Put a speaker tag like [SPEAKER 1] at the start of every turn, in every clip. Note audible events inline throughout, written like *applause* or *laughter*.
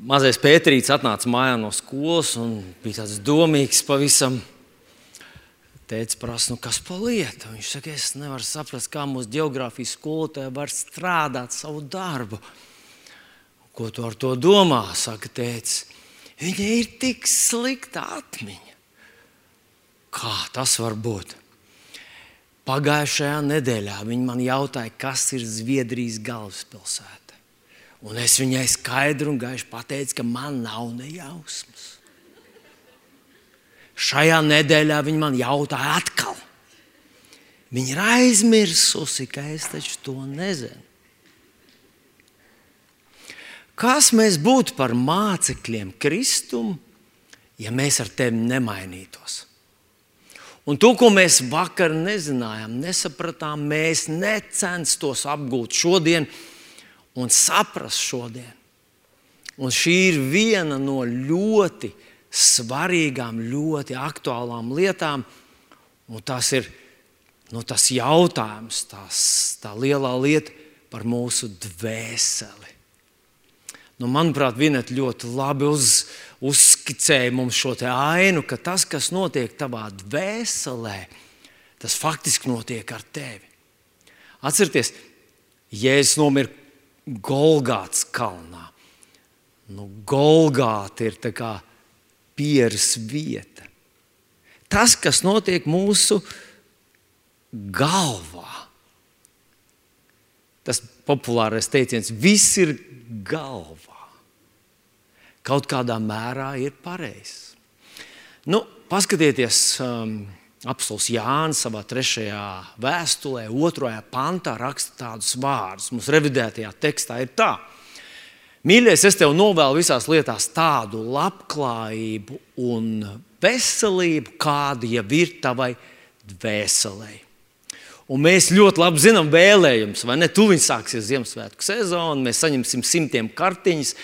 [SPEAKER 1] mazais Pēterīts atnāca mājā no skolas un bija tāds domīgs pavisam. Teicis, prasa, nu kas par lietu? Viņš saka, es nevaru saprast, kā mūsu geogrāfijas skolotāja var strādāt savu darbu. Ko tu ar to domā? Saka, teicis, viņai ir tik slikta atmiņa. Kā tas var būt? Pagājušajā nedēļā viņi man jautāja, kas ir Zviedrijas galvaspilsēta. Un es viņai skaidri un gaiši pateicu, ka man nav nejausmas. Šajā nedēļā viņa man jautāja atkal. Viņa ir aizmirsusi, ka es taču to nezinu. Kas mēs būtu par mācekļiem Kristum, ja mēs ar tevi nemainītos? Un to, ko mēs vakar nezinājām, nesapratām, mēs necenstos apgūt šodien, un saprast šodien. Un šī ir viena no ļoti svarīgām, ļoti aktuālām lietām. Un tas ir nu, tas jautājums, tās, tā lielā lieta par mūsu dvēseli. Nu, manuprāt, Vineta ļoti labi uz, uzskicēja mums šo ainu, ka tas, kas notiek tavā dvēselē, tas faktiski notiek ar tevi. Atcerieties, Jēzus nomira Golgāts kalnā. Nu, Golgāta ir pieres vieta. Tas, kas notiek mūsu galvā, tas populārais teiciens, viss ir galvā. Kaut kādā mērā ir pareizs. Nu, paskatieties, um, Apsolus Jānis savā trešajā vēstulē, otrajā pantā raksta tādus vārdus. Mums revidētajā tekstā ir tā. Mīļais, es tev novēlu visās lietās tādu labklājību un veselību, kāda jau ir tavai dvēselē. Un mēs ļoti labi zinām vēlējumus, vai ne? Tūlīt sāksies Ziemassvētku sezona, mēs saņemsim simtiem kartiņas.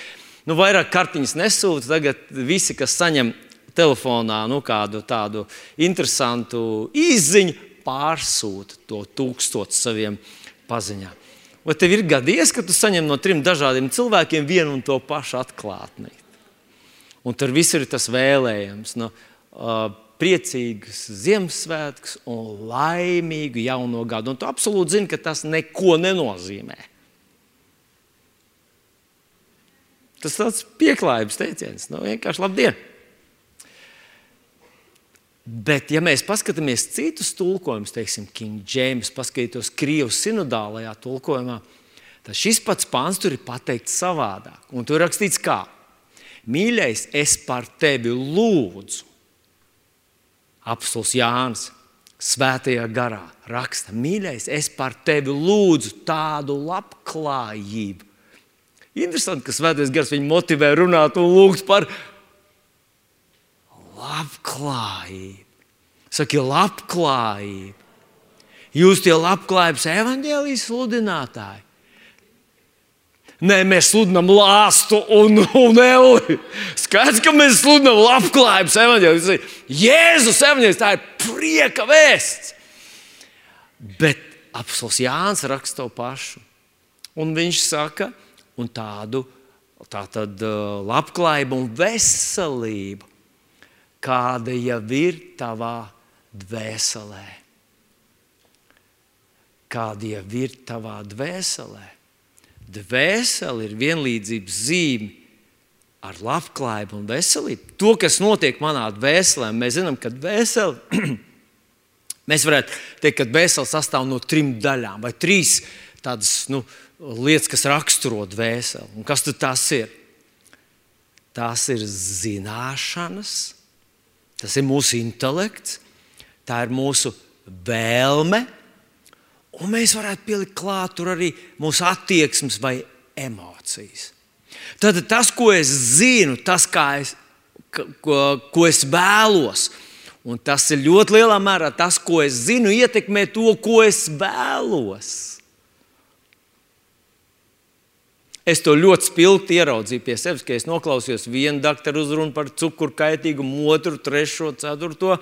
[SPEAKER 1] Nu, vairāk kartiņas nesūta. Tagad visi, kas saņem telefonā nu, kādu tādu interesantu izziņu, pārsūta to tūkstošu saviem paziņām. Vai tev ir gadījies, ka tu saņem no trim dažādiem cilvēkiem vienu un to pašu atklātni? Un tur viss ir tas vēlējums. Nu, uh, priecīgus Ziemassvētkus un laimīgu jauno gadu. Un tu absolūti zini, ka tas neko nenozīmē. Tas tāds pieklājības teiciens. Nu, vienkārši labdien! Bet, ja mēs paskatāmies citus tulkojumus, teiksim, King James, paskatītos Krievijas sinodālajā tulkojumā, tad šis pats pāns tur ir pateikts savādāk. Un tur rakstīts, kā mīļais, es par tevi lūdzu. Apstults Jānis, Svētajā garā raksta, mīļais, es par tevi lūdzu tādu labklājību. Interesanti, ka Svētais gars viņu motivē runāt un lūgt par labklājību. Saki, labklājība. Jūs tie labklājības evaņģēlijas sludinātāji. Nē, mēs sludinām lāstu un, un euli. Skaidrs, ka mēs sludinām labklājības evaņģēliju. Jēzus evaņģēlis, tā ir prieka vēsts. Bet apelsīns Jānis raksta to pašu. Un viņš saka, un tādu tā tad, labklājību un veselību kāda jau ir tavā dvēselē. Kāda jau ir tavā dvēselē? Dvēsele ir vienlīdzības zīme ar labklājību un veselību. To, kas notiek manā dvēselē, mēs zinām, ka dvēsele, *clears throat* mēs varētu teikt, ka dvēsele sastāv no trim daļām vai trīs tādas nu, lietas, kas raksturo dvēseli. Un kas tas ir? Tās ir zināšanas, Tas ir mūsu intelekts, tā ir mūsu vēlme, un mēs varētu pielikt klāt arī mūsu attieksmes vai emocijas. Tad tas, ko es zinu, tas, es, ko, ko es vēlos, un tas ir ļoti lielā mērā tas, ko es zinu, ietekmē to, ko es vēlos. Es to ļoti spilgti ieraudzīju pie sevis, ka es noklausījos vienu doktoru uzrunu par cukuru kaitīgumu, otru, trešo, ceturto,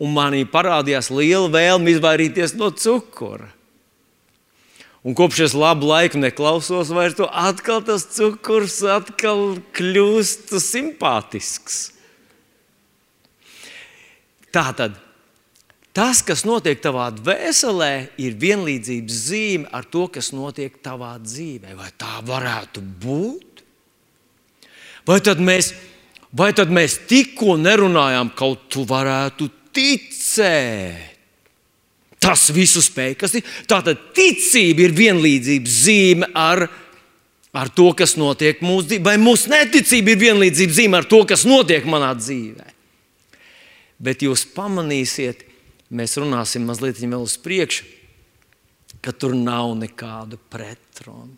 [SPEAKER 1] un manī parādījās liela vēlme izvairīties no cukura. Un kopš es labu laiku neklausos vairs to, atkal tas cukurs atkal kļūst simpātisks. Tā tad tas, kas notiek tavā dvēselē, ir vienlīdzības zīme ar to, kas notiek tavā dzīvē. Vai tā varētu būt? Vai tad mēs, vai tad mēs tikko nerunājām, kaut tu varētu ticēt? Tas visu spēj. Kas ir? Tātad ticība ir vienlīdzības zīme ar, ar to, kas notiek mūsu dzīvē. Vai mūsu neticība ir vienlīdzības zīme ar to, kas notiek manā dzīvē? Bet jūs pamanīsiet, mēs runāsim mazliet vēl uz priekšu, ka tur nav nekāda pretruna.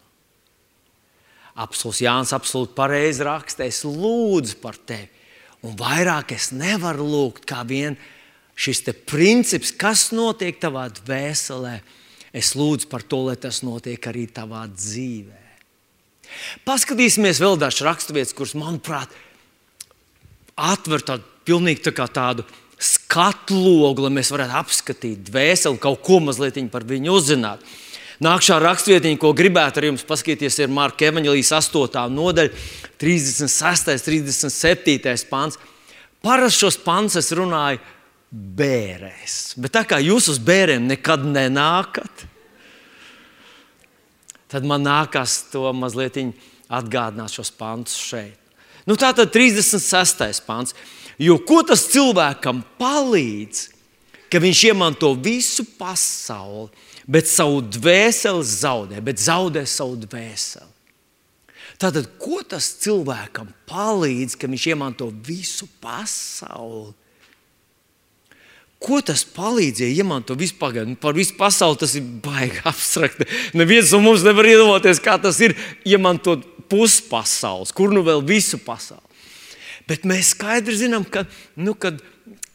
[SPEAKER 1] Apsolus Jānis absolūti pareizi raksta, es lūdzu par tevi. Un vairāk es nevaru lūgt, kā vien šis princips, kas notiek tavā dvēselē. Es lūdzu par to, lai tas notiek arī tavā dzīvē. Paskatīsimies vēl dažas raksturvietas, kuras, manuprāt, atver tādu pilnīgi tā tādu skatu logu, lai mēs varētu apskatīt dvēseli, kaut ko mazliet par viņu uzzināt. Nākamā rakstvietiņa, ko gribētu ar jums paskatīties, ir Marka Evanģelijas 8. nodaļa, 36. un 37. pāns. Parasti šos pāns es runāju bērēs, bet tā kā jūs uz bērniem nekad nenākat, tad man nākas to mazliet atgādināt šos pāntus šeit. Nu, tā tad 36. pāns. Jo ko tas cilvēkam palīdz, ka viņš iemanto visu pasauli, bet savu dvēseli zaudē, bet zaudē savu dvēseli? Tātad, ko tas cilvēkam palīdz, ka viņš iemanto visu pasauli? Ko tas palīdzēja iemantot vispār? Nu, par visu pasauli tas ir baigi abstrakti. Neviens no mums nevar iedomāties, kā tas ir iemantot puspasaules, kur nu vēl visu pasauli. Bet mēs skaidri zinām, ka, nu, kad,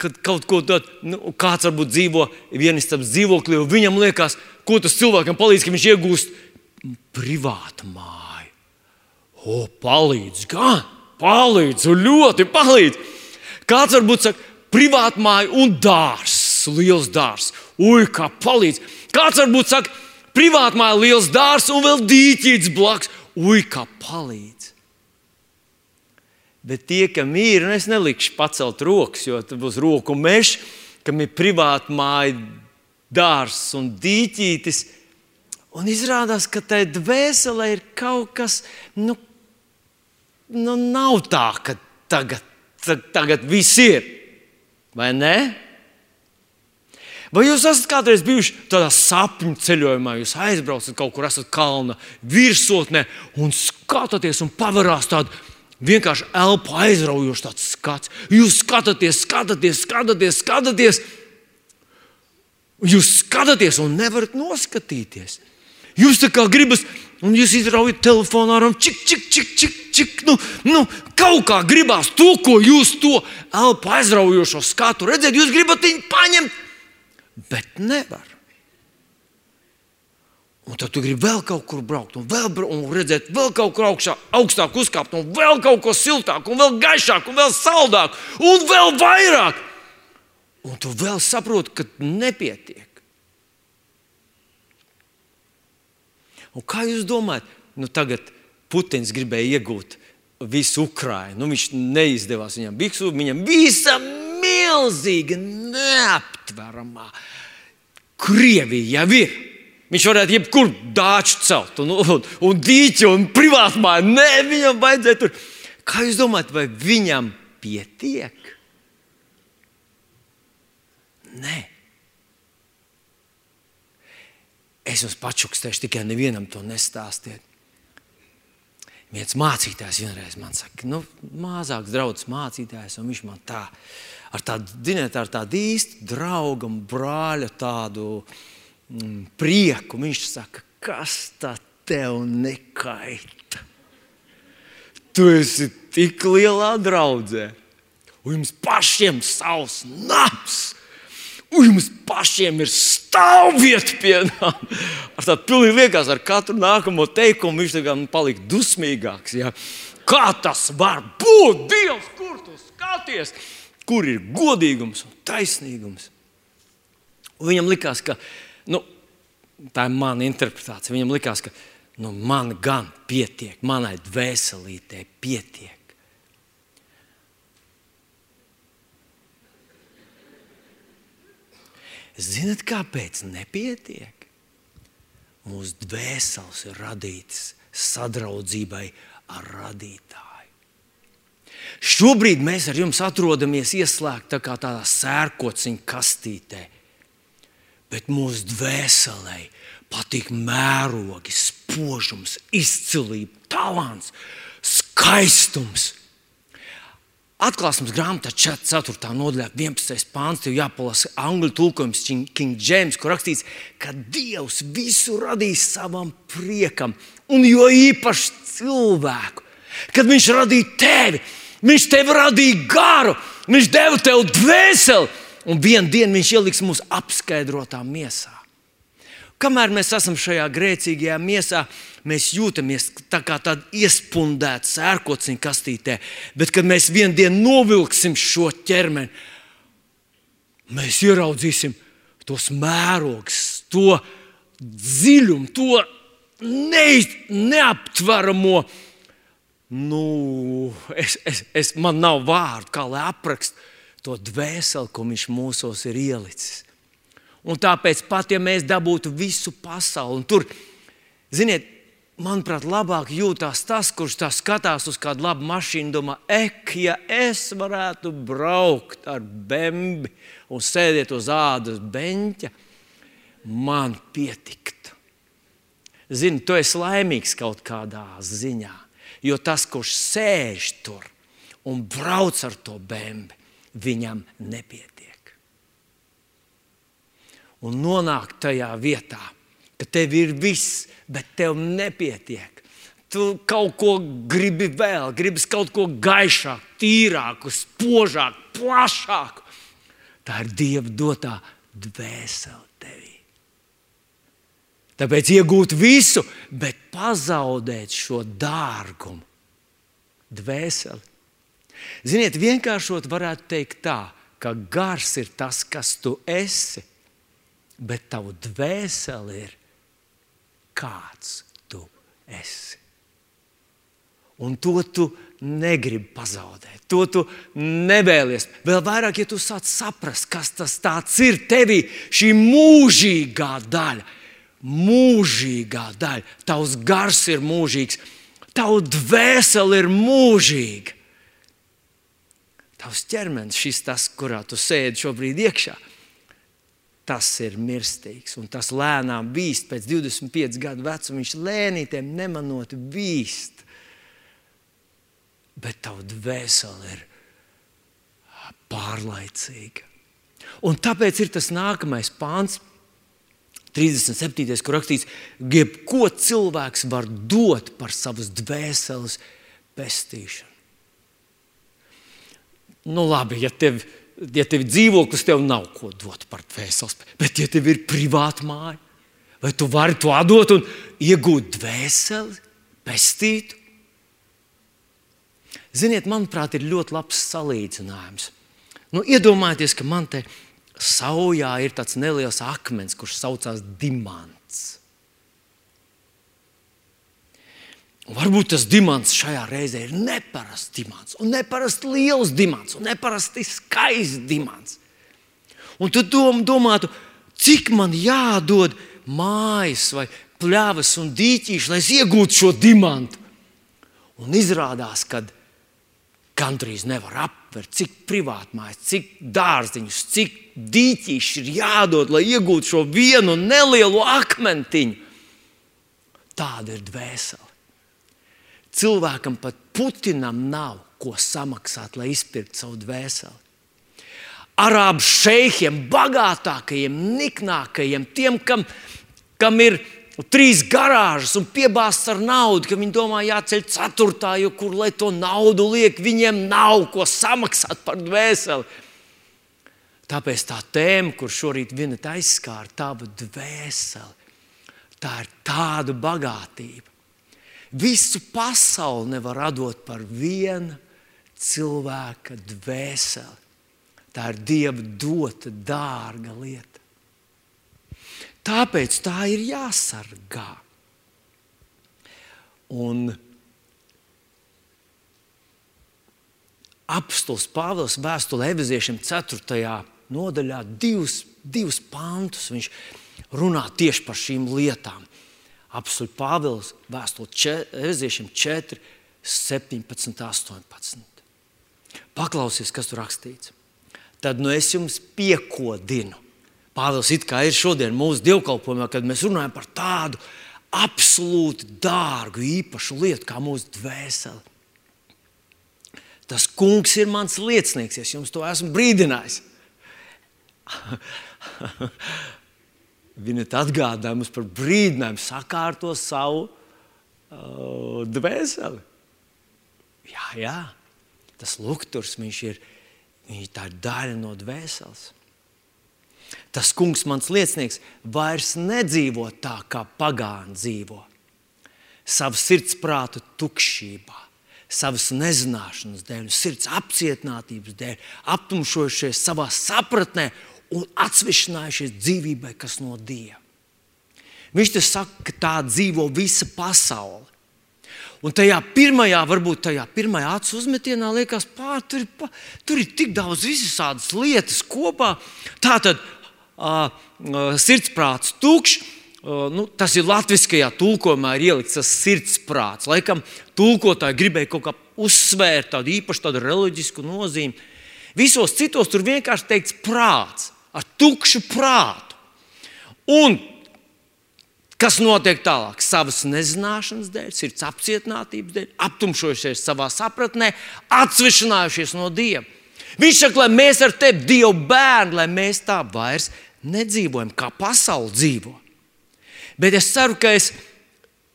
[SPEAKER 1] kad kaut ko tādu, nu, kāds varbūt dzīvo vienistabas dzīvoklī, un viņam liekas, ko tas cilvēkam palīdz, ka viņš iegūst privātu māju. O, palīdz, gan palīdz, ļoti palīdz. Kāds varbūt saka, privātu māju un dārsts, liels dārsts. Ui, kā palīdz. Kāds varbūt saka, privātu māju, liels dārsts un vēl dīķīts blakus. Ui, kā palīdz. Bet tie, kam ir, un es nelikšu pacelt rokas, jo tur būs roku mežs, kam ir privāta māja, dārsts un dīķītis. Un izrādās, ka tai dvēselē ir kaut kas, nu, nu nav tā, ka tagad, tagad viss ir. Vai ne? Vai jūs esat kādreiz bijuši tādā sapņu ceļojumā, jūs aizbraucat kaut kur, esat kalna virsotnē un skatāties un pavarās tādu vienkārši elpu aizraujošs tāds skats. Jūs skatāties, skatāties, skatāties, skatāties. Jūs skatāties un nevarat noskatīties. Jūs tā kā gribat, un jūs izraujat telefonā ar čik, čik, čik, čik, čik. Nu, nu, kaut kā gribās to, ko jūs to elpu aizraujošo skatu redzat. Jūs gribat viņu paņemt, bet nevarat. Un tad tu gribi vēl kaut kur braukt, un, vēl, un redzēt, vēl kaut kur augšā, augstāk uzkāpt, un vēl kaut ko siltāku, un vēl gaišāku, un vēl saldāku, un vēl vairāk. Un tu vēl saproti, ka nepietiek. Un kā jūs domājat, nu tagad Putins gribēja iegūt visu Ukrajinu. Nu, viņš neizdevās viņam biksu, viņam visa milzīga, neaptveramā Krievija jau ir. Viņš varētu jebkur dāču celt, un, un, un dīķi, un privātu māju. Nē, viņam vajadzēja tur. Kā jūs domājat, vai viņam pietiek? Nē. Es jums pačukstēšu, tikai nevienam to nestāstiet. Viens mācītājs vienreiz man saka, nu, mazāks draugs mācītājs, un viņš man tā, ar tādu, ziniet, ar tādu īstu draugu, brāļa tādu mm, prieku. Viņš saka, kas tā tev nekaita? Tu esi tik lielā draudzē, un jums pašiem savs nams. Un jums pašiem ir stāvvieta pie nām. Ar tādu pilnīgi liekas, ar katru nākamo teikumu viņš tagad palika dusmīgāks. Ja? Kā tas var būt? Dievs, kur tu skaties? Kur ir godīgums un taisnīgums? Un viņam likās, ka nu, tā ir mana interpretācija. Viņam likās, ka nu, man gan pietiek, manai dvēselītei pietiek. Ziniet, kāpēc nepietiek? Mūsu dvēseles ir radītas sadraudzībai ar radītāju. Šobrīd mēs ar jums atrodamies ieslēgti tā tādā sērkociņa kastītē, bet mūsu dvēselē patīk mērogi, spožums, izcilība, talants, skaistums. Atklāsmes grāmatā 4. nodaļā, 11. pāns, tev jāpalasa angļu tulkojums, King James, kur rakstīts, ka Dievs visu radīs savam priekam, un jo īpaši cilvēku. Kad Viņš radīja tevi, Viņš tev radīja garu, Viņš deva tev dvēseli, un vienā dienā Viņš ieliks mūsu apskaidrotā miesā. Kamēr mēs esam šajā grēcīgajā miesā, mēs jūtamies tā kā tādi iespundēti sērkociņu kastītē, bet kad mēs vienā dienā novilksim šo ķermeni, mēs ieraudzīsim tos mērogus, to dziļumu, to ne, neaptveramo. Nu, es, es, es, man nav vārdu, kā lai aprakstu to dvēseli, ko viņš mūsos ir ielicis. Un tāpēc, pat ja mēs dabūtu visu pasauli, tur, ziniet, manuprāt, labāk jūtas tas, kurš tā skatās uz kādu labu mašīnu, domā, ek, ja es varētu braukt ar bembi un sēdēt uz ādas beņķa, man pietiktu. Zini, tu esi laimīgs kaut kādā ziņā, jo tas, kurš sēž tur un brauc ar to bembi, viņam nepietiek un nonākt tajā vietā, ka tev ir viss, bet tev nepietiek. Tu kaut ko gribi vēl, gribi kaut ko gaišāku, tīrāku, spožāku, plašāku. Tā ir Dieva dotā dvēsele tevī. Tāpēc iegūt visu, bet pazaudēt šo dārgumu, dvēseli. Ziniet, vienkāršot varētu teikt tā, ka gars ir tas, kas tu esi bet tavu dvēseli ir kāds tu esi. Un to tu negribi pazaudēt, to tu nevēlies. Vēl vairāk, ja tu sāc saprast, kas tas ir tevī, šī mūžīgā daļa, mūžīgā daļa. Tavs gars ir mūžīgs, tavs dvēsele ir mūžīga. Tavs ķermenis, šis tas, kurā tu sēdi šobrīd iekšā, tas ir mirstīgs. Un tas lēnām vīst, pēc 25 gadu vecuma viņš lēnītēm nemanot vīst. Bet tava dvēsele ir pārlaicīga. Un tāpēc ir tas nākamais pāns, 37. kur rakstīts, ka jebko cilvēks var dot par savas dvēseles pestīšanu. Nu, labi, ja tev ja tev dzīvoklis, tev nav ko dot par dvēseles, bet ja tev ir privāta māja, vai tu vari to atdot un iegūt dvēseli, pestītu? Ziniet, manuprāt, ir ļoti labs salīdzinājums. Nu, iedomājieties, ka man te saujā ir tāds neliels akmens, kurš saucās dimants. Un varbūt tas dimants šajā reizē ir neparasts dimants, un neparasti liels dimants, un neparasti skaists dimants. Un tu dom, domātu, cik man jādod mājas, vai pļavas un dīķīši, lai es iegūtu šo dimantu. Un izrādās, ka gandrīz nevar aptvert, cik privātmājas, cik dārziņus, cik dīķīši ir jādod, lai iegūtu šo vienu nelielu akmentiņu. Tāda ir dvēsele. Cilvēkam pat Putinam nav ko samaksāt, lai izpirktu savu dvēseli. Arābu šeihiem, bagātākajiem, niknākajiem, tiem, kam, kam ir trīs garāžas un piebāzts ar naudu, ka viņi domā, jāceļ ceturtā, jo kur lai to naudu liek, viņiem nav ko samaksāt par dvēseli. Tāpēc tā tēma, kur šorīt viena aizskāra, tava dvēseli, tā ir tāda bagātība Visu pasauli nevar dot par vienu cilvēka dvēseli. Tā ir Dieva dota, dārga lieta. Tāpēc tā ir jāsargā. Un apstults Pāvils vēstulē Eviziešiem 4. nodaļā divus, divus pantus. Viņš runā tieši par šīm lietām. Apstults Pāvils vēstulē Eviziešiem 4, 17, 18. Paklausies, kas tur rakstīts. Tad nu es jums piekodinu. Pāvils it kā ir šodien mūsu dievkalpojumā, kad mēs runājam par tādu absolūti dārgu, īpašu lietu kā mūsu dvēsele. Tas kungs ir mans liecinieks, es jums to esmu brīdinājis. *laughs* Viņa atgādāja mums par brīdinājumu, sakārto savu uh, dvēseli. Jā, jā, tas lukturs, viņš ir, viņš tā ir daļa no dvēseles. Tas kungs, mans liecinieks, vairs nedzīvo tā, kā pagāni dzīvo. Savu sirdsprātu tukšībā, savas nezināšanas dēļ, sirds apcietinātības dēļ, aptumšojušies savā sapratnē un atsvešinājušies dzīvībai, kas no Dieva. Viņš te saka, ka tā dzīvo visa pasaule. Un tajā pirmajā, varbūt tajā pirmajā acu uzmetienā liekas, pār, tur, ir, tur ir tik daudz visādas lietas kopā. Tā tad uh, sirdsprāts tukšs. Uh, nu, tas ir latviskajā tulkojumā, ielikts tas sirdsprāts. Laikam tulkotāji gribēja kaut kā uzsvērt tādu īpašu tādu reliģisku nozīmi. Visos citos tur vienkārši teikts prāts, ar tukšu prātu. Un kas notiek tālāk? Savas nezināšanas dēļ, sirds apcietinātības dēļ, aptumšojušies savā sapratnē, atsvešinājušies no Dieva. Viņš saka, lai mēs ar tevi, Dieva bērni, lai mēs tā vairs nedzīvojam, kā pasaule dzīvo. Bet es ceru, ka es,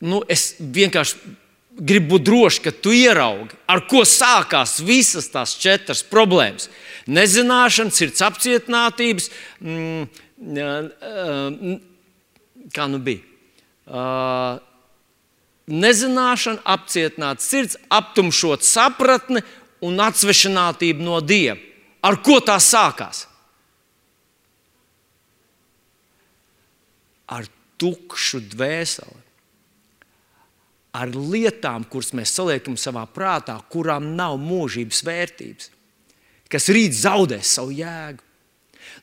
[SPEAKER 1] nu, es vienkārši gribu būt drošs, ka tu ieraugi, ar ko sākās visas tās četras problēmas. Nezināšana, sirds apcietinātības, mm, kā nu bija. Uh, nezināšana, apcietināta sirds, aptumšot sapratni un atsvešinātību no Dieva. Ar ko tā sākās? ar tukšu dvēseli, ar lietām, kuras mēs saliekam savā prātā, kurām nav mūžības vērtības, kas rīt zaudēs savu jēgu.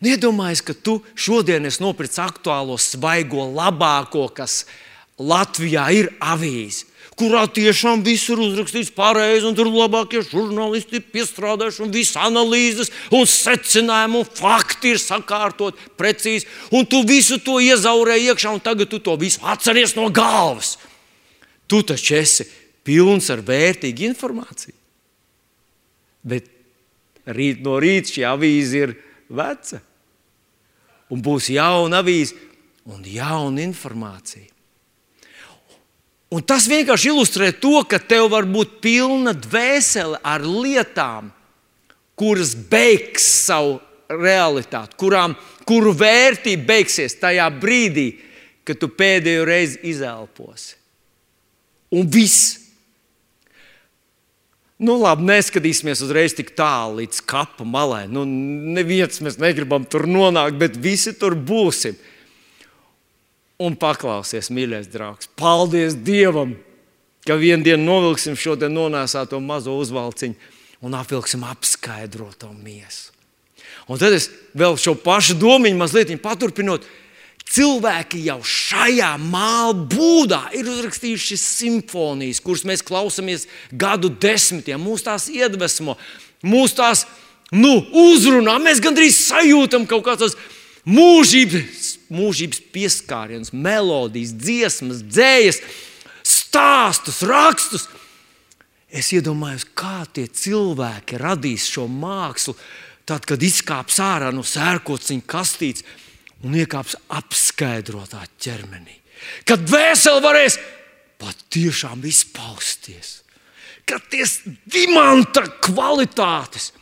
[SPEAKER 1] Nu, iedomājies, ka tu šodien esi nopircis aktuālo, svaigo, labāko, kas Latvijā ir avīze kurā tiešām viss ir uzrakstīts pareizi, un tur labākie žurnālisti ir piestrādājuši, un visas analīzes, un secinājumi, un fakti ir sakārtot precīzi, un tu visu to iezaurē iekšā, un tagad tu to visu atceries no galvas. Tu taču esi pilns ar vērtīgu informāciju. Bet rīt no rīta šī avīze ir veca, un būs jauna avīze un jauna informācija. Un tas vienkārši ilustrē to, ka tev var būt pilna dvēsele ar lietām, kuras beigs savu realitāti, kurām, kuru vērtība beigsies tajā brīdī, kad tu pēdējo reizi izelposi. Un viss. Nu, labi, neskatīsimies uzreiz tik tālu līdz kapa malai. Nu, neviens mēs negribam tur nonākt, bet visi tur būsim un paklausies, mīļais draugs. Paldies Dievam, ka vienā dienā novilksim šo nonāsāto mazo uzvalciņu un apvilksim apskaidroto miesu. Un tad es vēl šo pašu domu mazliet paturpinot. Cilvēki jau šajā māla būdā ir uzrakstījuši simfonijas, kuras mēs klausāmies gadu desmitiem. Mūs tās iedvesmo, mūs tās nu, uzrunā. Mēs gandrīz sajūtam kaut kādas mūžības mūžības pieskārienus, melodijas, dziesmas, dzējas, stāstus, rakstus. Es iedomājos, kā tie cilvēki radīs šo mākslu, tad, kad izkāps ārā no sērkociņa kastītes un iekāps apskaidrotā ķermenī. Kad vēseli varēs patiešām izpausties, kad ties dimanta kvalitātes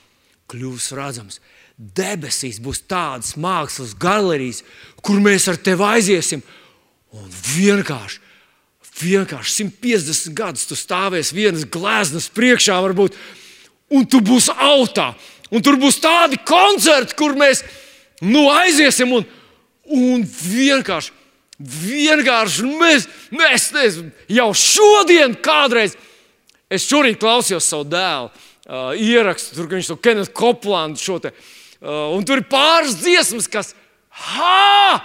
[SPEAKER 1] kļūs redzams debesīs būs tādas mākslas galerijas, kur mēs ar tevi aiziesim. Un vienkārši, vienkārši 150 gadus tu stāvēsi vienas gleznas priekšā, varbūt, un tu būsi autā. Un tur būs tādi koncerti, kur mēs nu, aiziesim un, un vienkārši Vienkārši mēs, mēs, mēs jau šodien, kādreiz, es šorīt klausījos savu dēlu uh, ierakstu, tur viņš to Kenneth Koplandu šo te. Uh, un tur ir pāris dziesmas, kas, ha,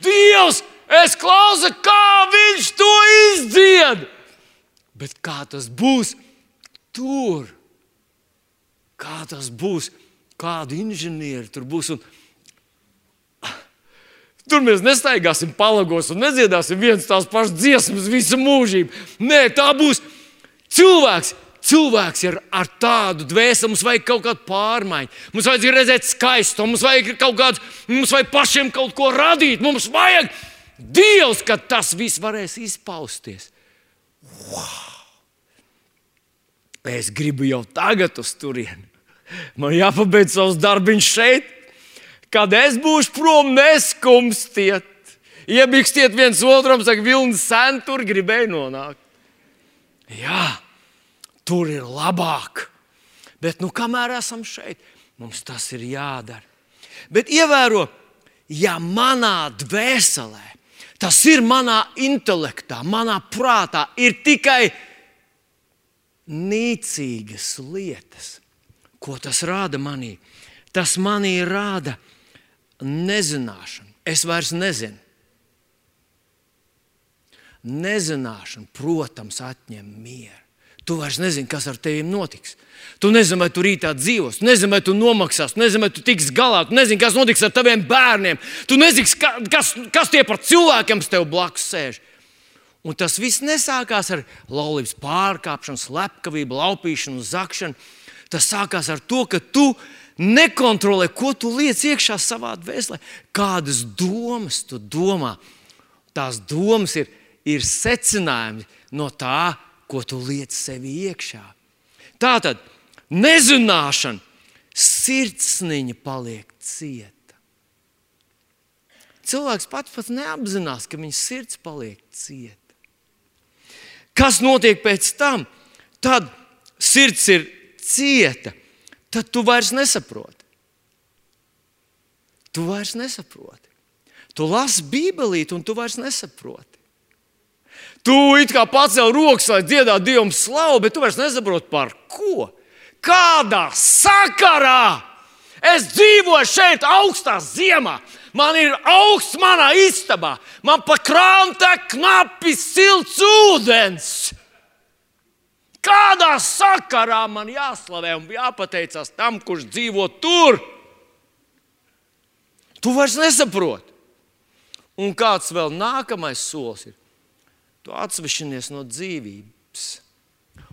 [SPEAKER 1] Dievs, es klausu, kā viņš to izdzied. Bet kā tas būs tur? Kā tas būs? Kādu inženieri tur būs? Un, Tur mēs nestaigāsim palagos un nedziedāsim vienas tās pašas dziesmas visu mūžību. Nē, tā būs cilvēks. Cilvēks ir ar tādu dvēseli, mums vajag kaut kādu pārmaiņu. Mums vajag redzēt skaistu, mums vajag kaut kādu, mums vajag pašiem kaut ko radīt. Mums vajag Dievs, ka tas viss varēs izpausties. Wow! Es gribu jau tagad uz turieni. Man jāpabeidz savs darbiņš šeit. Kad es būšu prom, neskumstiet. Iebikstiet viens otram, saka, vilnis sen tur gribēja nonākt. Jā, tur ir labāk. Bet nu, kamēr esam šeit, mums tas ir jādara. Bet ievēro, ja manā dvēselē, tas ir manā intelektā, manā prātā, ir tikai nīcīgas lietas, ko tas rāda manī. Tas manī rāda nezināšanu. Es vairs nezinu. Nezināšana, protams, atņem mieru. Tu vairs nezini, kas ar tevi notiks. Tu nezini, vai tu rītā dzīvos, tu nezini, vai tu nomaksās, tu nezini, vai tu tiks galā, tu nezini, kas notiks ar taviem bērniem. Tu nezini, kas, kas tie par cilvēkiem tev blakus sēž. Un tas viss nesākās ar laulības pārkāpšanu, slepkavību, laupīšanu, zakšanu. Tas sākās ar to, ka tu esi nekontrolē, ko tu liec iekšā savā dvēselē, kādas domas tu domā. Tās domas ir, ir secinājumi no tā, ko tu liec sevi iekšā. Tā tad nezināšana, sirdsniņa paliek cieta. Cilvēks pats pat neapzinās, ka viņa sirds paliek cieta. Kas notiek pēc tam? Tad sirds ir cieta tad tu vairs nesaproti. Tu vairs nesaproti. Tu lasi Bībelīti, un tu vairs nesaproti. Tu it kā pacēl rokas, lai dziedātu Dievam slavu, bet tu vairs nesaproti par ko. Kādā sakarā es dzīvoju šeit, augstā ziemā. Man ir augsts manā istabā, man pa krāna knapi silts ūdens. Kādā sakarā man jāslavē un jāpateicas tam, kurš dzīvo tur? Tu vairs nesaproti. Un kāds vēl nākamais solis ir? Tu atsvešinies no dzīvības.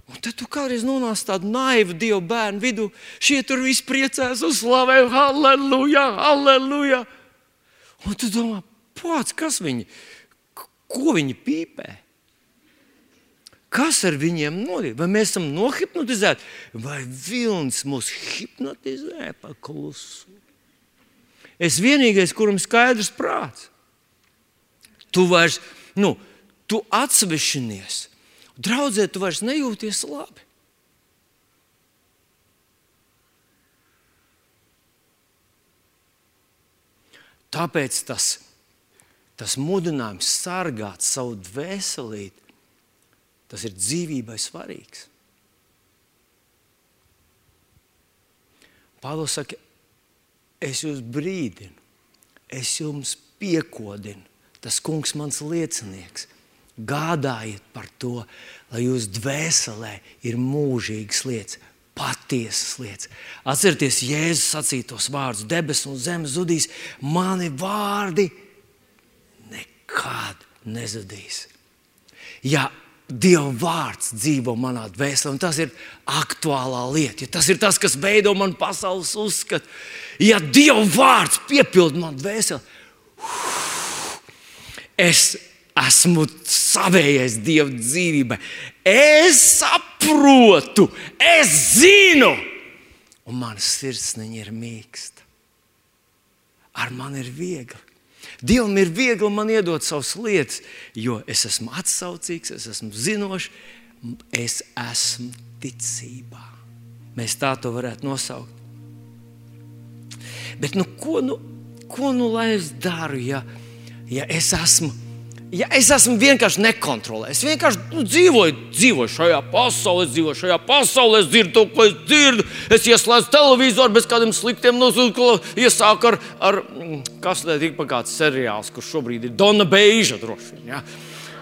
[SPEAKER 1] Un tad tu kādreiz nonāc tādā naivu dievu bērnu vidū. Šie tur viss priecājas un slavē, halleluja, halleluja. Un tu domā, pats, kas viņi, ko viņi pīpē? Kas ar viņiem notiek? Vai mēs esam nohipnotizēti, vai vilnis mūs hipnotizē pa klusu? Es vienīgais, kuram skaidrs prāts. Tu vairs, nu, tu atsvešinies. Draudzē, tu vairs nejūties labi. Tāpēc tas, tas mudinājums sargāt savu dvēselīti Tas ir dzīvībai svarīgs. Pāvils saka, es jūs brīdinu, es jums piekodinu, tas kungs mans liecinieks. Gādājiet par to, lai jūsu dvēselē ir mūžīgas lietas, patiesas lietas. Atcerieties, Jēzus sacītos vārdus: debesis un zeme zudīs, mani vārdi nekad nezudīs. Ja Dieva vārds dzīvo manā dvēselē, un tas ir aktuālā lieta. Ja tas ir tas, kas veido manu pasaules uzskatu. Ja Dieva vārds piepild manu dvēseli, es esmu savējais Dieva dzīvībai. Es saprotu, es zinu, un manas sirsniņa ir mīksta. Ar mani ir viegli. Dievam ir viegli man iedot savas lietas, jo es esmu atsaucīgs, es esmu zinošs, es esmu ticībā. Mēs tā to varētu nosaukt. Bet nu, ko, nu, ko nu lai es daru, ja, ja es esmu ja es esmu vienkārši nekontrolējis. Es vienkārši nu, dzīvoju, dzīvoju šajā pasaulē, dzīvoju šajā pasaulē, es dzirdu to, ko es dzirdu. Es ieslēdzu televizoru bez kādiem sliktiem nosaukuma, iesāku ar, ar mm, kas tāds ir kāds seriāls, kurš šobrīd ir Dona Beija droši vien. Ja?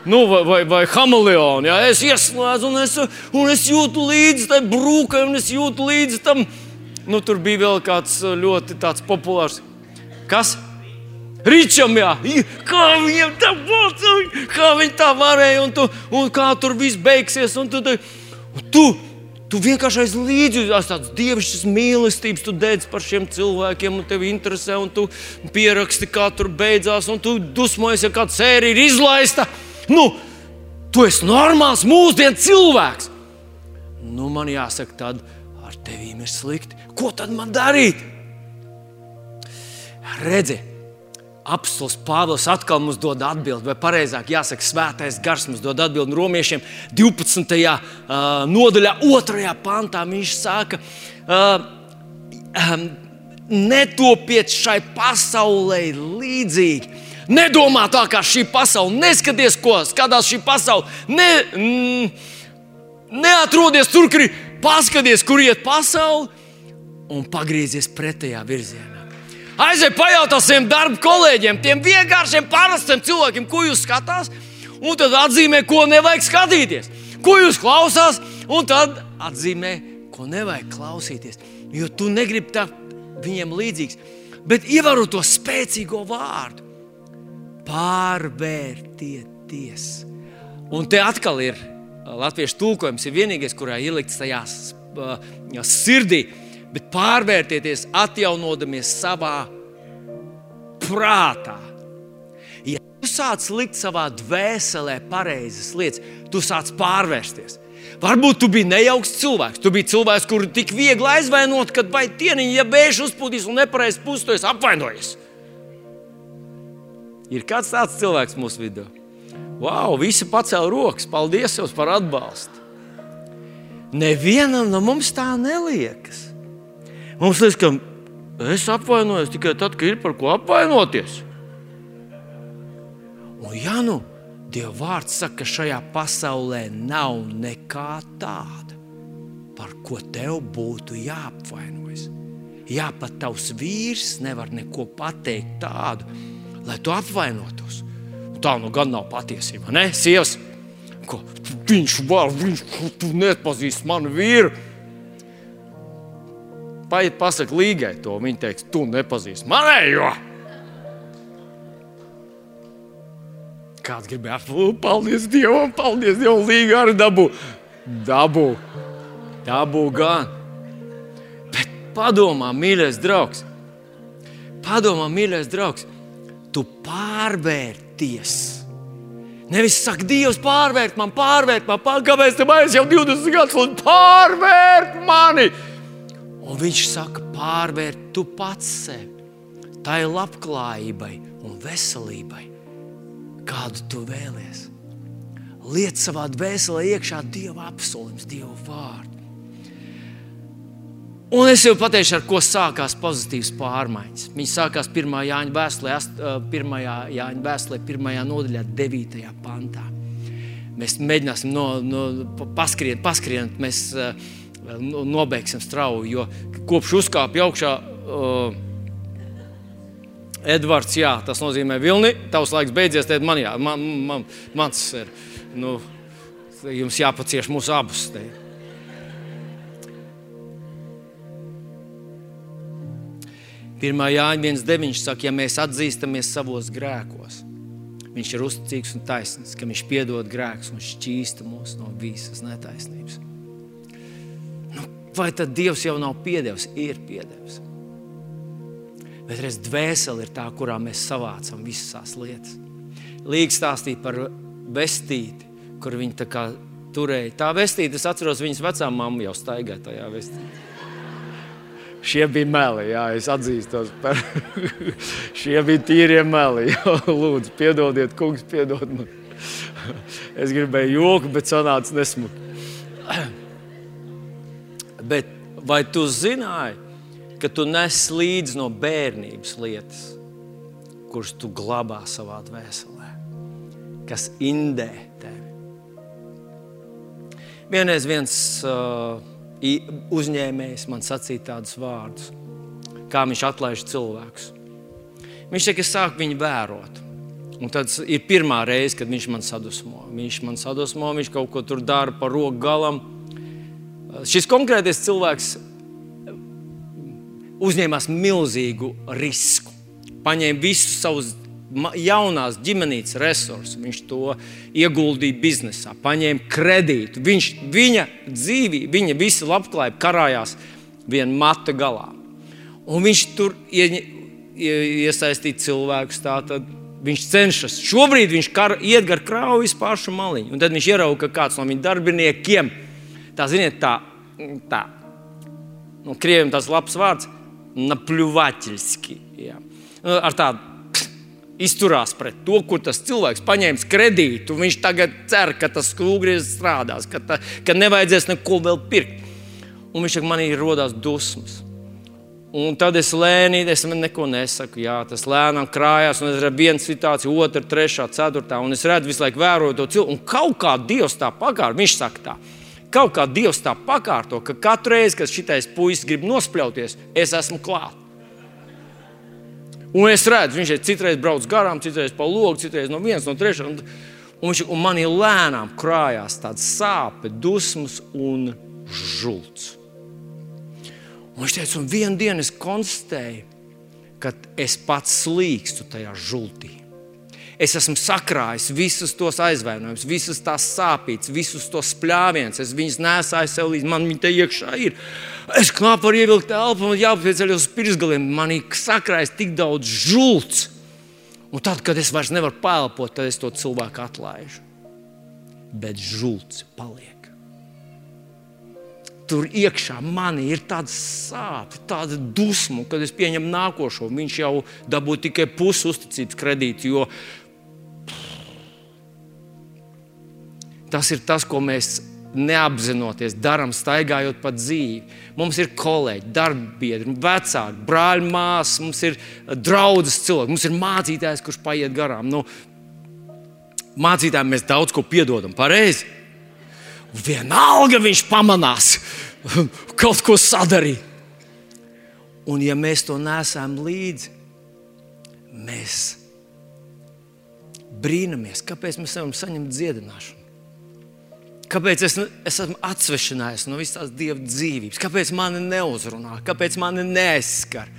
[SPEAKER 1] Nu, vai, vai, vai hameleons. Ja? Es ieslēdzu un es, un es jūtu līdzi tam brūkam, un es jūtu līdzi tam. Nu, tur bija vēl kāds ļoti populārs. Kas? Ričam, jā, kā viņam tā būtu, kā viņi tā varēja, un, tu, un kā tur viss beigsies. Un tu, un tu, tu vienkārši aiz līdzi tāds dievišķs mīlestības, tu dedz par šiem cilvēkiem, un tev interesē, un tu pieraksti, kā tur beidzās, un tu dusmojies, ja kāda sērija ir izlaista. Nu, tu esi normāls mūsdienu cilvēks. Nu, man jāsaka, tad ar tevīm ir slikti. Ko tad man darīt? Redziet, Apstults Pāvils atkal mums dod atbildi, vai precīzāk jāsaka, Svētais Gars mums dod atbildi romiešiem 12. nodaļā, 2. pantā. Viņš saka, netopiet šai pasaulē līdzīgi. Nedomā tā, kā šī pasaule, neskaties, ko skatās šī pasaule. Ne, mm, neatrodies tur, kur paskaties, kur iet pasaule un pagriezies pretējā virzienā. Aiziet, pajautā saviem darba kolēģiem, tiem vienkāršiem, parastiem cilvēkiem, ko jūs skatāties, un tad atzīmē, ko nevajag skatīties, ko jūs klausāties, un tad atzīmē, ko nevajag klausīties. Jo tu negribi tā viņiem līdzīgs, bet ievēro to spēcīgo vārdu - pārvērtieties. Un te atkal ir latviešu tulkojums, ir vienīgais, kurā ielikts tajā sirdī bet pārvērtieties, atjaunodamies savā prātā. Ja tu sāc likt savā dvēselē pareizas lietas, tu sāc pārvērsties. Varbūt tu biji nejauks cilvēks. Tu biji cilvēks, kuru tik viegli aizvainot, kad vai tieniņa, ja bēž uzpūtīs un nepareizi pustojas, apvainojas. Ir kāds tāds cilvēks mūsu vidū. Wow, visi pacēla rokas. Paldies jums par atbalstu. Nevienam no mums tā neliekas. Mums liekas, ka es apvainojos tikai tad, kad ir par ko apvainoties. Un, ja nu Dieva vārds saka, ka šajā pasaulē nav nekā tāda, par ko tev būtu jāapvainojas. Jā, pat tavs vīrs nevar neko pateikt tādu, lai tu apvainotos. Un tā nu gan nav patiesība. Ne, sievas, ko viņš var, viņš tu nepazīst manu vīru. Paiet, pasakot līgai to. Viņa teiks, tu nepazīsti manējo. Kāds gribēja, paldies Dievam, paldies Dievam, līga arī dabū. Dabū, dabū gan. Bet padomā, mīļais draugs, padomā, mīļais draugs, tu pārvērties. Nevis saka, Dievs, pārvērt man, pārvērt man, pār, kāpēc tam aiz jau 20 gadus, un pārvērt mani! Un viņš saka, pārvērt tu pats sevi tai labklājībai un veselībai, kādu tu vēlies. Liet savā dvēselē iekšā Dieva apsolījums, Dieva vārdu. Un es jau pateikšu, ar ko sākās pozitīvas pārmaiņas. Viņi sākās 1. Jāņa vēstulē, 1. Jāņa vēstulē, 1. nodaļā, 9. pantā. Mēs mēģināsim no, no, paskriet, paskriet, mēs uh, nobeigsim strauji. Jo kopš uzkāpa augšā uh, Edvards, jā, tas nozīmē vilni. Tavs laiks beidzies, tad man, jā, man, man, mans ir. Nu, jums jāpacieš mūsu abus. Te. Pirmā Jāņa 1,9 saka, ja mēs atzīstamies savos grēkos, Viņš ir uzticīgs un taisnīgs, ka Viņš piedod grēkus un šķīsta mūs no visas netaisnības. Vai tad Dievs jau nav piedevis? Ir piedevis. Bet reiz dvēsele ir tā, kurā mēs savācam visas lietas. Līga stāstīja par vestīti, kur viņi tā kā turēja. Tā vestīte, es atceros, viņas vecā mamma jau staigāja tajā vestītē. Šie bija meli, jā, es atzīstos par *laughs* šie bija tīrie meli. *laughs* Lūdzu, piedodiet, kungs, piedod man. *laughs* Es gribēju joku, bet sanāca nesmuki. *clears throat* Bet vai tu zināji, ka tu nes līdzi no bērnības lietas, kuras tu glabā savā dvēselē? kas indē tevi. Vienreiz viens uh, uzņēmējs man sacīja tādus vārdus, kā viņš atlaiž cilvēkus. Viņš teica, es sāku viņu vērot. Un tad ir pirmā reize, kad viņš man sadusmo. Viņš man sadusmo, viņš kaut ko tur dara par roku galam. Šis konkrētais cilvēks uzņēmās milzīgu risku. Paņēma visus savus jaunās ģimenes resursus, viņš to ieguldīja biznesā, paņēma kredītu. Viņš, viņa dzīvība, viņa visa labklājība karājās vienā mata galā. Un viņš tur ie, ie, iesaistīja cilvēkus. Tātad, viņš cenšas. Šobrīd viņš kar, iet gar krāvu pašu maliņu. Un tad viņš ierauga, ka kāds no viņa darbiniekiem, tā ziniet, tā, tā nu, krieviem tas labs vārds, napļuvaļski. Nu, ar tādu izturās pret to, kur tas cilvēks paņēma kredītu. Viņš tagad cer, ka tas kūgriezis strādās, ka, ta, ka nevajadzēs neko vēl pirkt. Un viņš man ir rodās dusmas. Un tad es lēnīgi, es neko nesaku. Jā, tas lēnām krājās, un es redzu vienu situāciju, otru, trešā, ceturtā. Un es redzu, visu laiku vēroju to cilvēku. Un kaut kā Dievs tā pakārto, viņš saka tā. Kaut kā Dievs tā pakārto, ka katru reizi, kad šitais puisis grib nospļauties, es esmu klāts. Un es redzu, viņš ir citreiz brauc garām, citreiz pa logu, citreiz no vienas, no trešās. Un, un, viņš, un man ir lēnām krājās tādas sāpes, dusmas un žults. Un viņš teica, un vienā dienā es konstatēju, ka es pats slīkstu tajā žultī. Es esmu sakrājis visus tos aizvainojumus, visas tās sāpes, visus tos spļāvienus. Es viņus nesāju sev līdzi, man viņi te iekšā ir. Es knapi varu ievilkt elpu, man jāpieceļ uz pirksgaliem. Man ir sakrājis tik daudz žults. Un tad, kad es vairs nevaru pelpot, tad es to cilvēku atlaižu. Bet žults paliek. Tur iekšā man ir tāda sāpe, tāda dusma, kad es pieņemu nākošo. Viņš jau dabūja tikai pusi uzticības kredītu, jo Tas ir tas, ko mēs neapzinoties darām, staigājot pa dzīvi. Mums ir kolēģi, darbbiedri, vecāki, brāļi, māsas, mums ir draugs cilvēks, mums ir mācītājs, kurš paiet garām. Nu, mācītājiem mēs daudz ko piedodam, pareizi. Vienalga viņš pamanās, *laughs* kaut ko sadarīt. Un, ja mēs to nesam līdzi, mēs brīnamies, kāpēc mēs nevaram saņemt dziedināšanu. Kāpēc es, es esmu atsvešinājies no visas dieva dzīvības? Kāpēc man neuzrunā, kāpēc man neaizskar?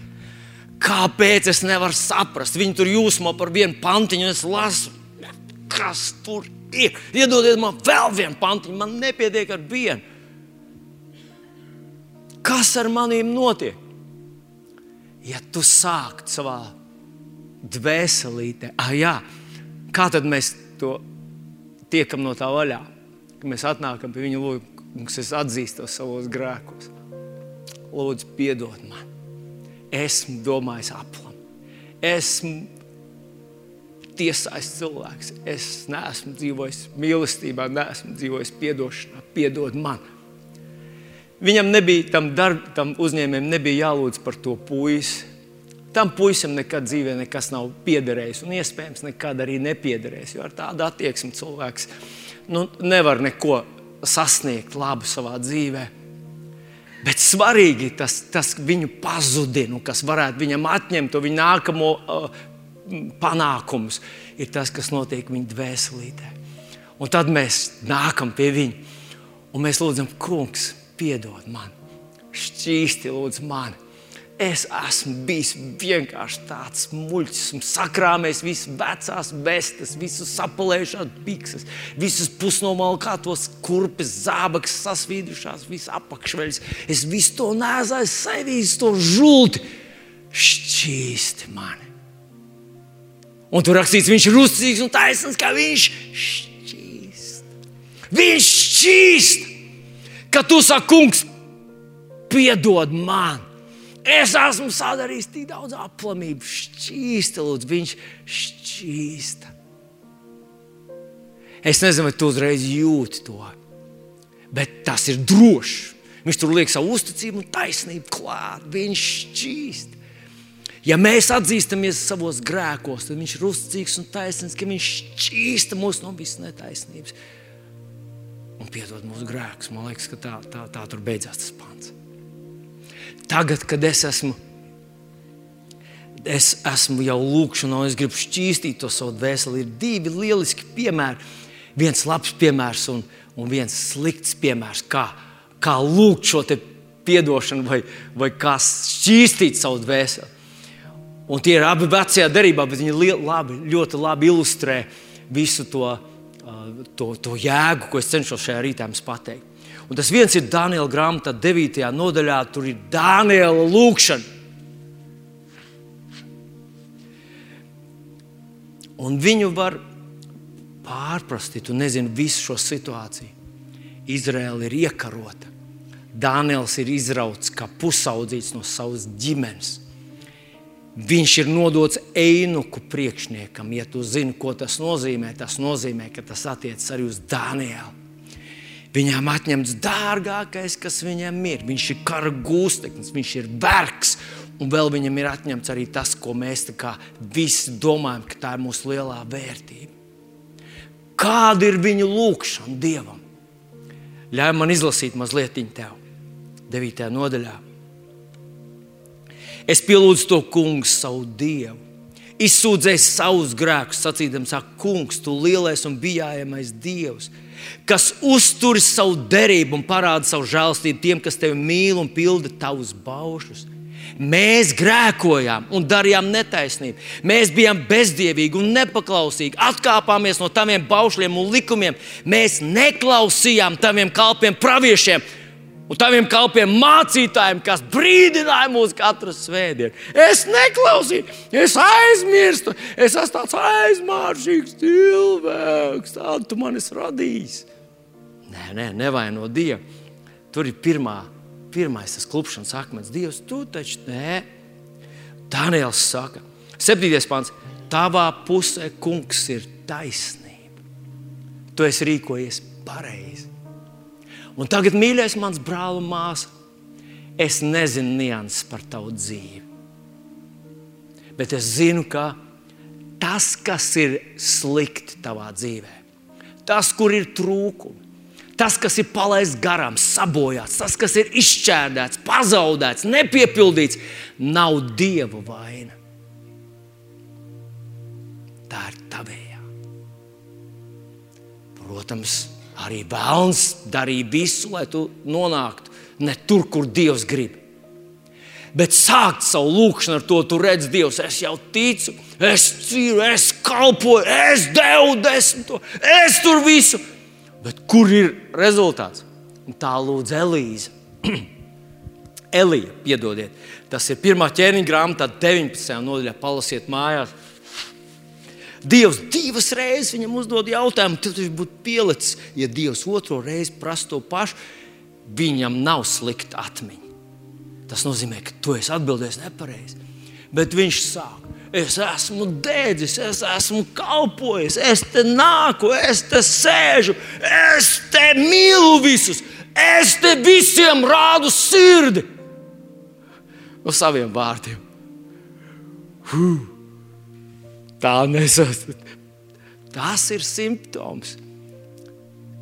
[SPEAKER 1] Kāpēc es nevaru saprast? Viņi tur jūsmo par vienu pantiņu, un es lasu, kas tur ir. Iedodiet man vēl vienu pantiņu, man nepietiek ar vienu. Kas ar maniem notiek? Ja tu sākt savā dvēselītē, ah, jā, kā tad mēs to tiekam no tā vaļā? Ka mēs atnākam pie viņa lūguma, kungs, es atzīstos savos grēkos. Lūdzu, piedod man. Esmu domājis aplam. Esmu tiesājis cilvēks. Es neesmu dzīvojis mīlestībā, neesmu dzīvojis atdošanā. Piedod man. Viņam nebija, tam, darb, tam uzņēmējam nebija jālūdz par to puisi. Tam puisim nekad dzīvē nekas nav piederējis, un iespējams nekad arī nepiederēs. Jo ar tādu attieksmi cilvēks nu, nevar neko sasniegt labu savā dzīvē. Bet svarīgi tas, tas viņu pazudina, kas varētu viņam atņemt to viņa nākamo uh, panākumus, ir tas, kas notiek viņa dvēselītē. Un tad mēs nākam pie viņa un mēs lūdzam, Kungs, piedod man, šķīsti lūdzu mani Es esmu bijis vienkārši tāds muļķis, un sakrāmējis visas vecās vestes, visus sapulējušās bikses, visas pusnomalkātos kurpes, zābakus, sasvīdušās, visas apakšveļas. Es visu to nēzāju, sevīs to žulti. Šķīsti mani. Un tur rakstīts, viņš ir uzticīgs un taisnīgs, kā viņš šķīst. Viņš šķīst, ka tu saki, kungs, piedod man. Es esmu sadarījis tik daudz aplamību, šķīsta, lūdzu, viņš šķīsta. Es nezinu, vai tu uzreiz jūti to, bet tas ir droši. Viņš tur liek savu uzticību un taisnību klāt. Viņš šķīst. Ja mēs atzīstamies savos grēkos, tad Viņš ir uzticīgs un taisnīgs, ka Viņš šķīsta mūs no visas netaisnības un piedod mūsu grēkus. Man liekas, ka tā, tā, tā tur beidzās tas pants. Tagad, kad es esmu, es esmu jau lūkšanā, es gribu šķīstīt to savu dvēseli, ir divi lieliski piemēri. Viens labs piemērs un, un viens slikts piemērs, kā, kā lūgt šo atdošanu vai, vai kā šķīstīt savu dvēseli. Un tie ir abi vecajā darbā, bet viņi labi, ļoti labi ilustrē visu to, to, to jēgu, ko es cenšos šajā rītā jums pateikt. Un tas viens ir Daniela grāmatā, 9. nodaļā. Tur ir Daniela lūkšana. Un viņu var pārprast, tu nezini visu šo situāciju. Izraela ir iekarota. Daniels ir izrauts kā pusaudzīts no savas ģimenes. Viņš ir nodots einuku priekšniekam. Ja tu zini, ko tas nozīmē, tas nozīmē, ka tas attiecas arī uz Danielu. Viņam atņemts dārgākais, kas viņam ir. Viņš ir kara gūsteknis, viņš ir vergs. Un vēl viņam ir atņemts arī tas, ko mēs visi domājam, ka tā ir mūsu lielā vērtība. Kāda ir viņa lūkšana Dievam? Ļauj man izlasīt mazliet tev, 9. nodaļā. Es pielūdzu to kungu, savu Dievu, izsūdzēju savus grēkus, sacīdams, ak, kungs, tu lielais un bijājamais Dievs kas uztur savu derību un parāda savu žēlstību tiem, kas tevi mīl un pilda tavus baušus. Mēs grēkojām un darījām netaisnību. Mēs bijām bezdievīgi un nepaklausīgi. Atkāpāmies no taviem baušļiem un likumiem. Mēs neklausījām taviem kalpiem, praviešiem un taviem kalpiem mācītājiem, kas brīdināja mūs katru svētdienu. Es neklausīju, es aizmirstu, es esmu tāds aizmāršīgs cilvēks. Tādu tu man esi radījis. Nē, nē, nevaino Dievu. Tur ir pirmā, pirmais tas klupšanas akmens. Dievs, tu taču nē. Daniels saka, 7. pāns. Tavā pusē, kungs, ir taisnība. Tu esi rīkojies pareizi. Un tagad, mīļais, mans brāl un māsa, es nezinu nianses par tavu dzīvi. Bet es zinu, ka tas, kas ir slikti tavā dzīvē, tas, kur ir trūkumi, Tas, kas ir palaists garām, sabojāts, tas, kas ir izšķērdēts, pazaudēts, nepiepildīts, nav dieva vaina. Tā ir tavējā. Protams, arī vēlns darīja visu, lai tu nonāktu ne tur, kur Dievs grib. Bet sākt savu lūgšanu ar to, tu redz, Dievs, es jau ticu, es cīru, es kalpoju, es devu desmito, es tur visu Bet kur ir rezultāts? Un tā lūdz Elīze. *clears throat* Elīja, piedodiet, tas ir pirmā ķēniņa grāmatā, 19. nodaļā. Palasiet mājās. Dievs divas reizes viņam uzdod jautājumu, tad viņš būtu pielicis, ja Dievs otro reizi prasa to pašu, viņam nav slikta atmiņa. Tas nozīmē, ka tu esi atbildējis nepareizi. Bet viņš sāk Es esmu dēdzis, es esmu kalpojis, es te nāku, es te sēžu, es te mīlu visus, es te visiem rādu sirdi. No saviem vārdiem. Huh. Tā nesat. Tas ir simptoms,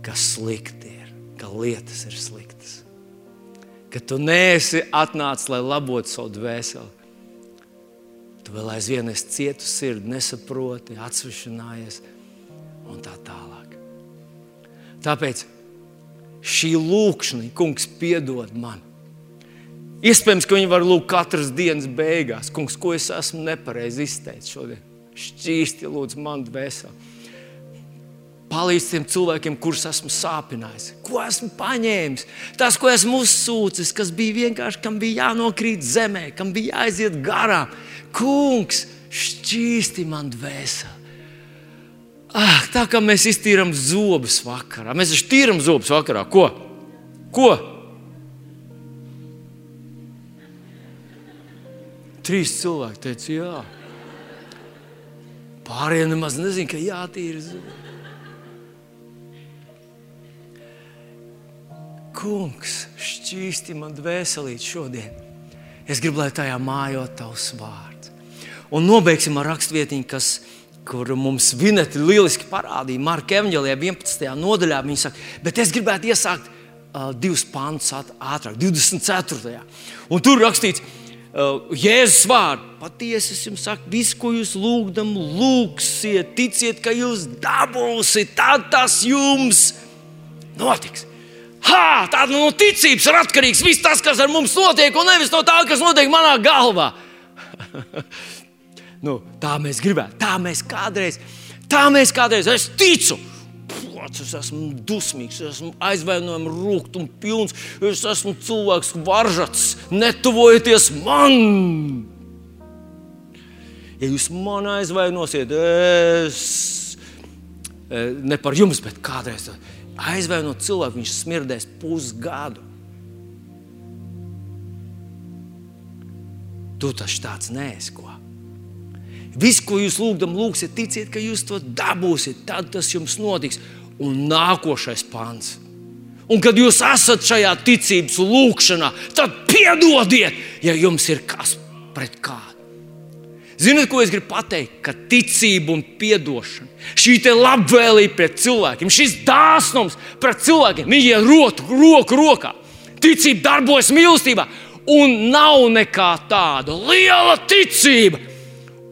[SPEAKER 1] ka slikti ir, ka lietas ir sliktas. Ka tu neesi atnācis, lai labotu savu dvēseli Tu vēl aizvien esi cietu sirdi, nesaproti, atsvešinājies un tā tālāk. Tāpēc šī lūkšana, kungs, piedod man. Iespējams, ka viņi var lūgt katras dienas beigās. Kungs, ko es esmu nepareizi izteicis šodien? Šķīsti lūdzu man dvēseli. Palīdz tiem cilvēkiem, kurus esmu sāpinājis, ko esmu paņēmis. Tas, ko esmu uzsūcis, kas bija vienkārši, kam bija jānokrīt zemē, kam bija jāiziet garām Kungs, šķīsti man dvēseli. Ah, tā kā mēs iztīrām zobus vakarā. Mēs taču tīram zobus vakarā. Ko? Ko? Trīs cilvēki teica, jā. Pārējie nemaz nezina, ka jātīra. Kungs, šķīsti man dvēselīt šodien. Es gribu, lai tajā mājot tavs vārds. Un nobeigsim ar rakstvietiņu, kas, kur mums Vineta lieliski parādīja. Marka Evanģelijā 11. nodaļā viņa saka, bet es gribētu iesākt uh, divus pantus ātrāk, 24. Un tur rakstīts, Jēzus vārdu. Patiesi es jums saku, visu, ko jūs lūgdam, lūgsiet, ticiet, ka jūs dabūsiet, tad tas jums notiks. Ha, tā no ticības ir atkarīgs viss tas, kas ar mums notiek, un nevis no tā, kas notiek manā galvā. *laughs* nu, tā mēs gribētu, tā mēs kādreiz, tā mēs kādreiz, es ticu. Plots, es esmu dusmīgs, es esmu aizvainojums, rūkums, pilns. Es esmu cilvēks, varžats, netuvojieties man. Ja jūs man aizvainosiet, es e, ne par jums, bet kādreiz aizvainot cilvēku, viņš smirdēs pusgadu. Tu taču tāds neesi. Ko. Viss, ko jūs lūgdam, lūgsiet, ticiet, ka jūs to dabūsiet, tad tas jums notiks. Un nākošais pāns. Un kad jūs esat šajā ticības lūkšanā, tad piedodiet, ja jums ir kas pret kādu. Ziniet, ko es gribu pateikt? Ka ticība un atdošana, šī labvēlība pret cilvēkiem, šis dāsnums pret cilvēkiem, viņi ir roku, roku rokā. Ticība darbojas mīlestībā, un nav nekā tāda liela ticība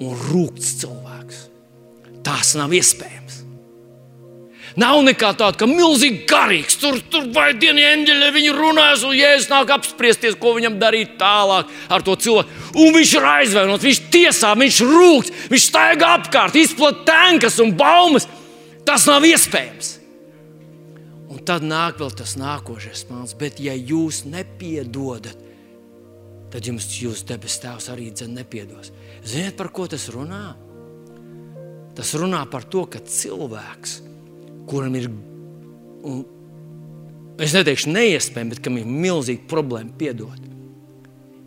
[SPEAKER 1] un rūkts cilvēks. Tas nav iespējams. Nav nekā tāda, ka milzīgi garīgs. Tur, tur vai dienas eņģeļi viņi runās, un jēzus nāk apspriesties, ko viņam darīt tālāk ar to cilvēku. Un viņš ir aizvainots, viņš tiesā, viņš rūkts, viņš staigā apkārt, izplatīja tankas un baumas. Tas nav iespējams. Un tad nāk vēl tas nākošais mans, bet ja jūs nepiedodat, tad jums jūsu debes tēvs arī nepiedos. Ziniet, par ko tas runā? Tas runā par to, ka cilvēks ir kuram ir, un, es neteikšu neiespējami, bet kam ir milzīga problēma piedot,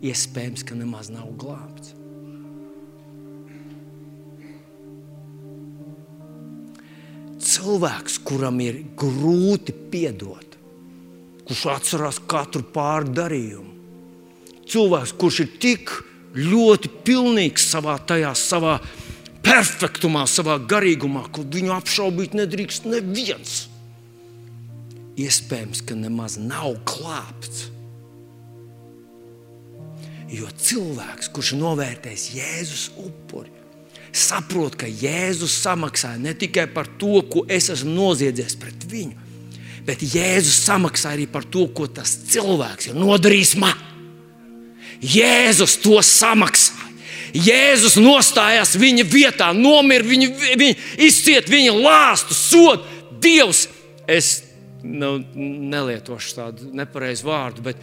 [SPEAKER 1] iespējams, ka nemaz nav glābts. Cilvēks, kuram ir grūti piedot, kurš atcerās katru pārdarījumu, cilvēks, kurš ir tik ļoti pilnīgs savā tajā savā perfektumā, savā garīgumā, kur viņu apšaubīt nedrīkst neviens. Iespējams, ka nemaz nav klāpts. Jo cilvēks, kurš novērtēs Jēzus upuri, saprot, ka Jēzus samaksāja ne tikai par to, ko es esmu noziedzies pret viņu, bet Jēzus samaksāja arī par to, ko tas cilvēks ir nodarījis man. Jēzus to samaksāja. Jēzus nostājās viņa vietā, nomira, viņa, viņa izciet viņa lāstu, sodu. Dievs, es nu, nelietošu tādu nepareizu vārdu, bet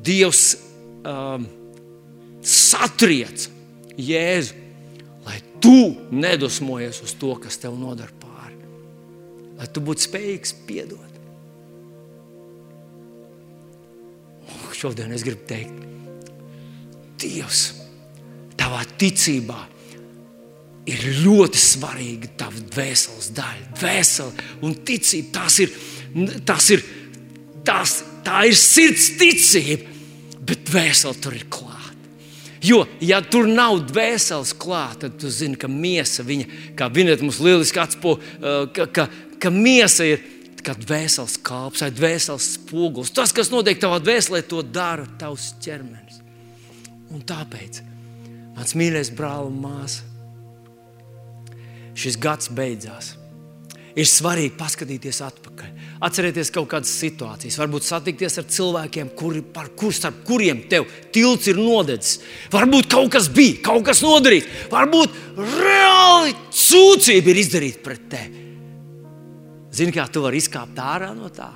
[SPEAKER 1] Dievs um, satriec Jēzu, lai tu nedusmojies uz to, kas tev nodara pāri. Lai tu būtu spējīgs piedot. Šodien es gribu teikt, Dievs! Ticībā ir ļoti svarīga tava dvēseles daļa. Dvēsele un ticība tas ir, tas ir, tas, tā ir sirds ticība, bet dvēsele tur ir klāta. Jo, ja tur nav dvēseles klāta, tad tu zini, ka miesa, viņa, kā Vineta mums lieliski atspo, uh, ka, ka, ka miesa ir kā dvēseles kalps vai dvēseles spogulis. Tas, kas notiek tavā dvēselē, to dara tavs ķermenis. Un tāpēc Mans mīļais brāl un māsa, šis gads beidzās. Ir svarīgi paskatīties atpakaļ. Atcerieties kaut kādas situācijas, varbūt satikties ar cilvēkiem, kuri, par kur, starp kuriem tev tilts ir nodedzis. Varbūt kaut kas bija, kaut kas nodarīts, varbūt reāli sūdzība ir izdarīta pret tevi. Zini, kā tu vari izkāpt ārā no tā?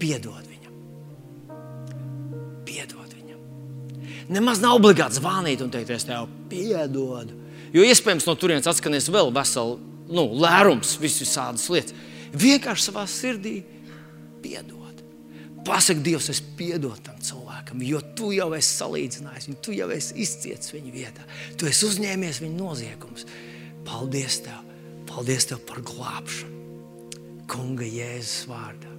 [SPEAKER 1] Piedod Nemaz nav obligāti zvanīt un teikt, es tev piedodu. Jo iespējams no turienes atskanēs vēl vesels nu, lērums, visādas lietas. Vienkārši savā sirdī piedod. Pasaki, Dievs, es piedodu tam cilvēkam, jo tu jau esi salīdzinājis viņu, tu jau esi izcietis viņa vietā, tu esi uzņēmies viņa noziegumus. Paldies tev! Paldies tev par glābšanu! Kunga Jēzus vārdā!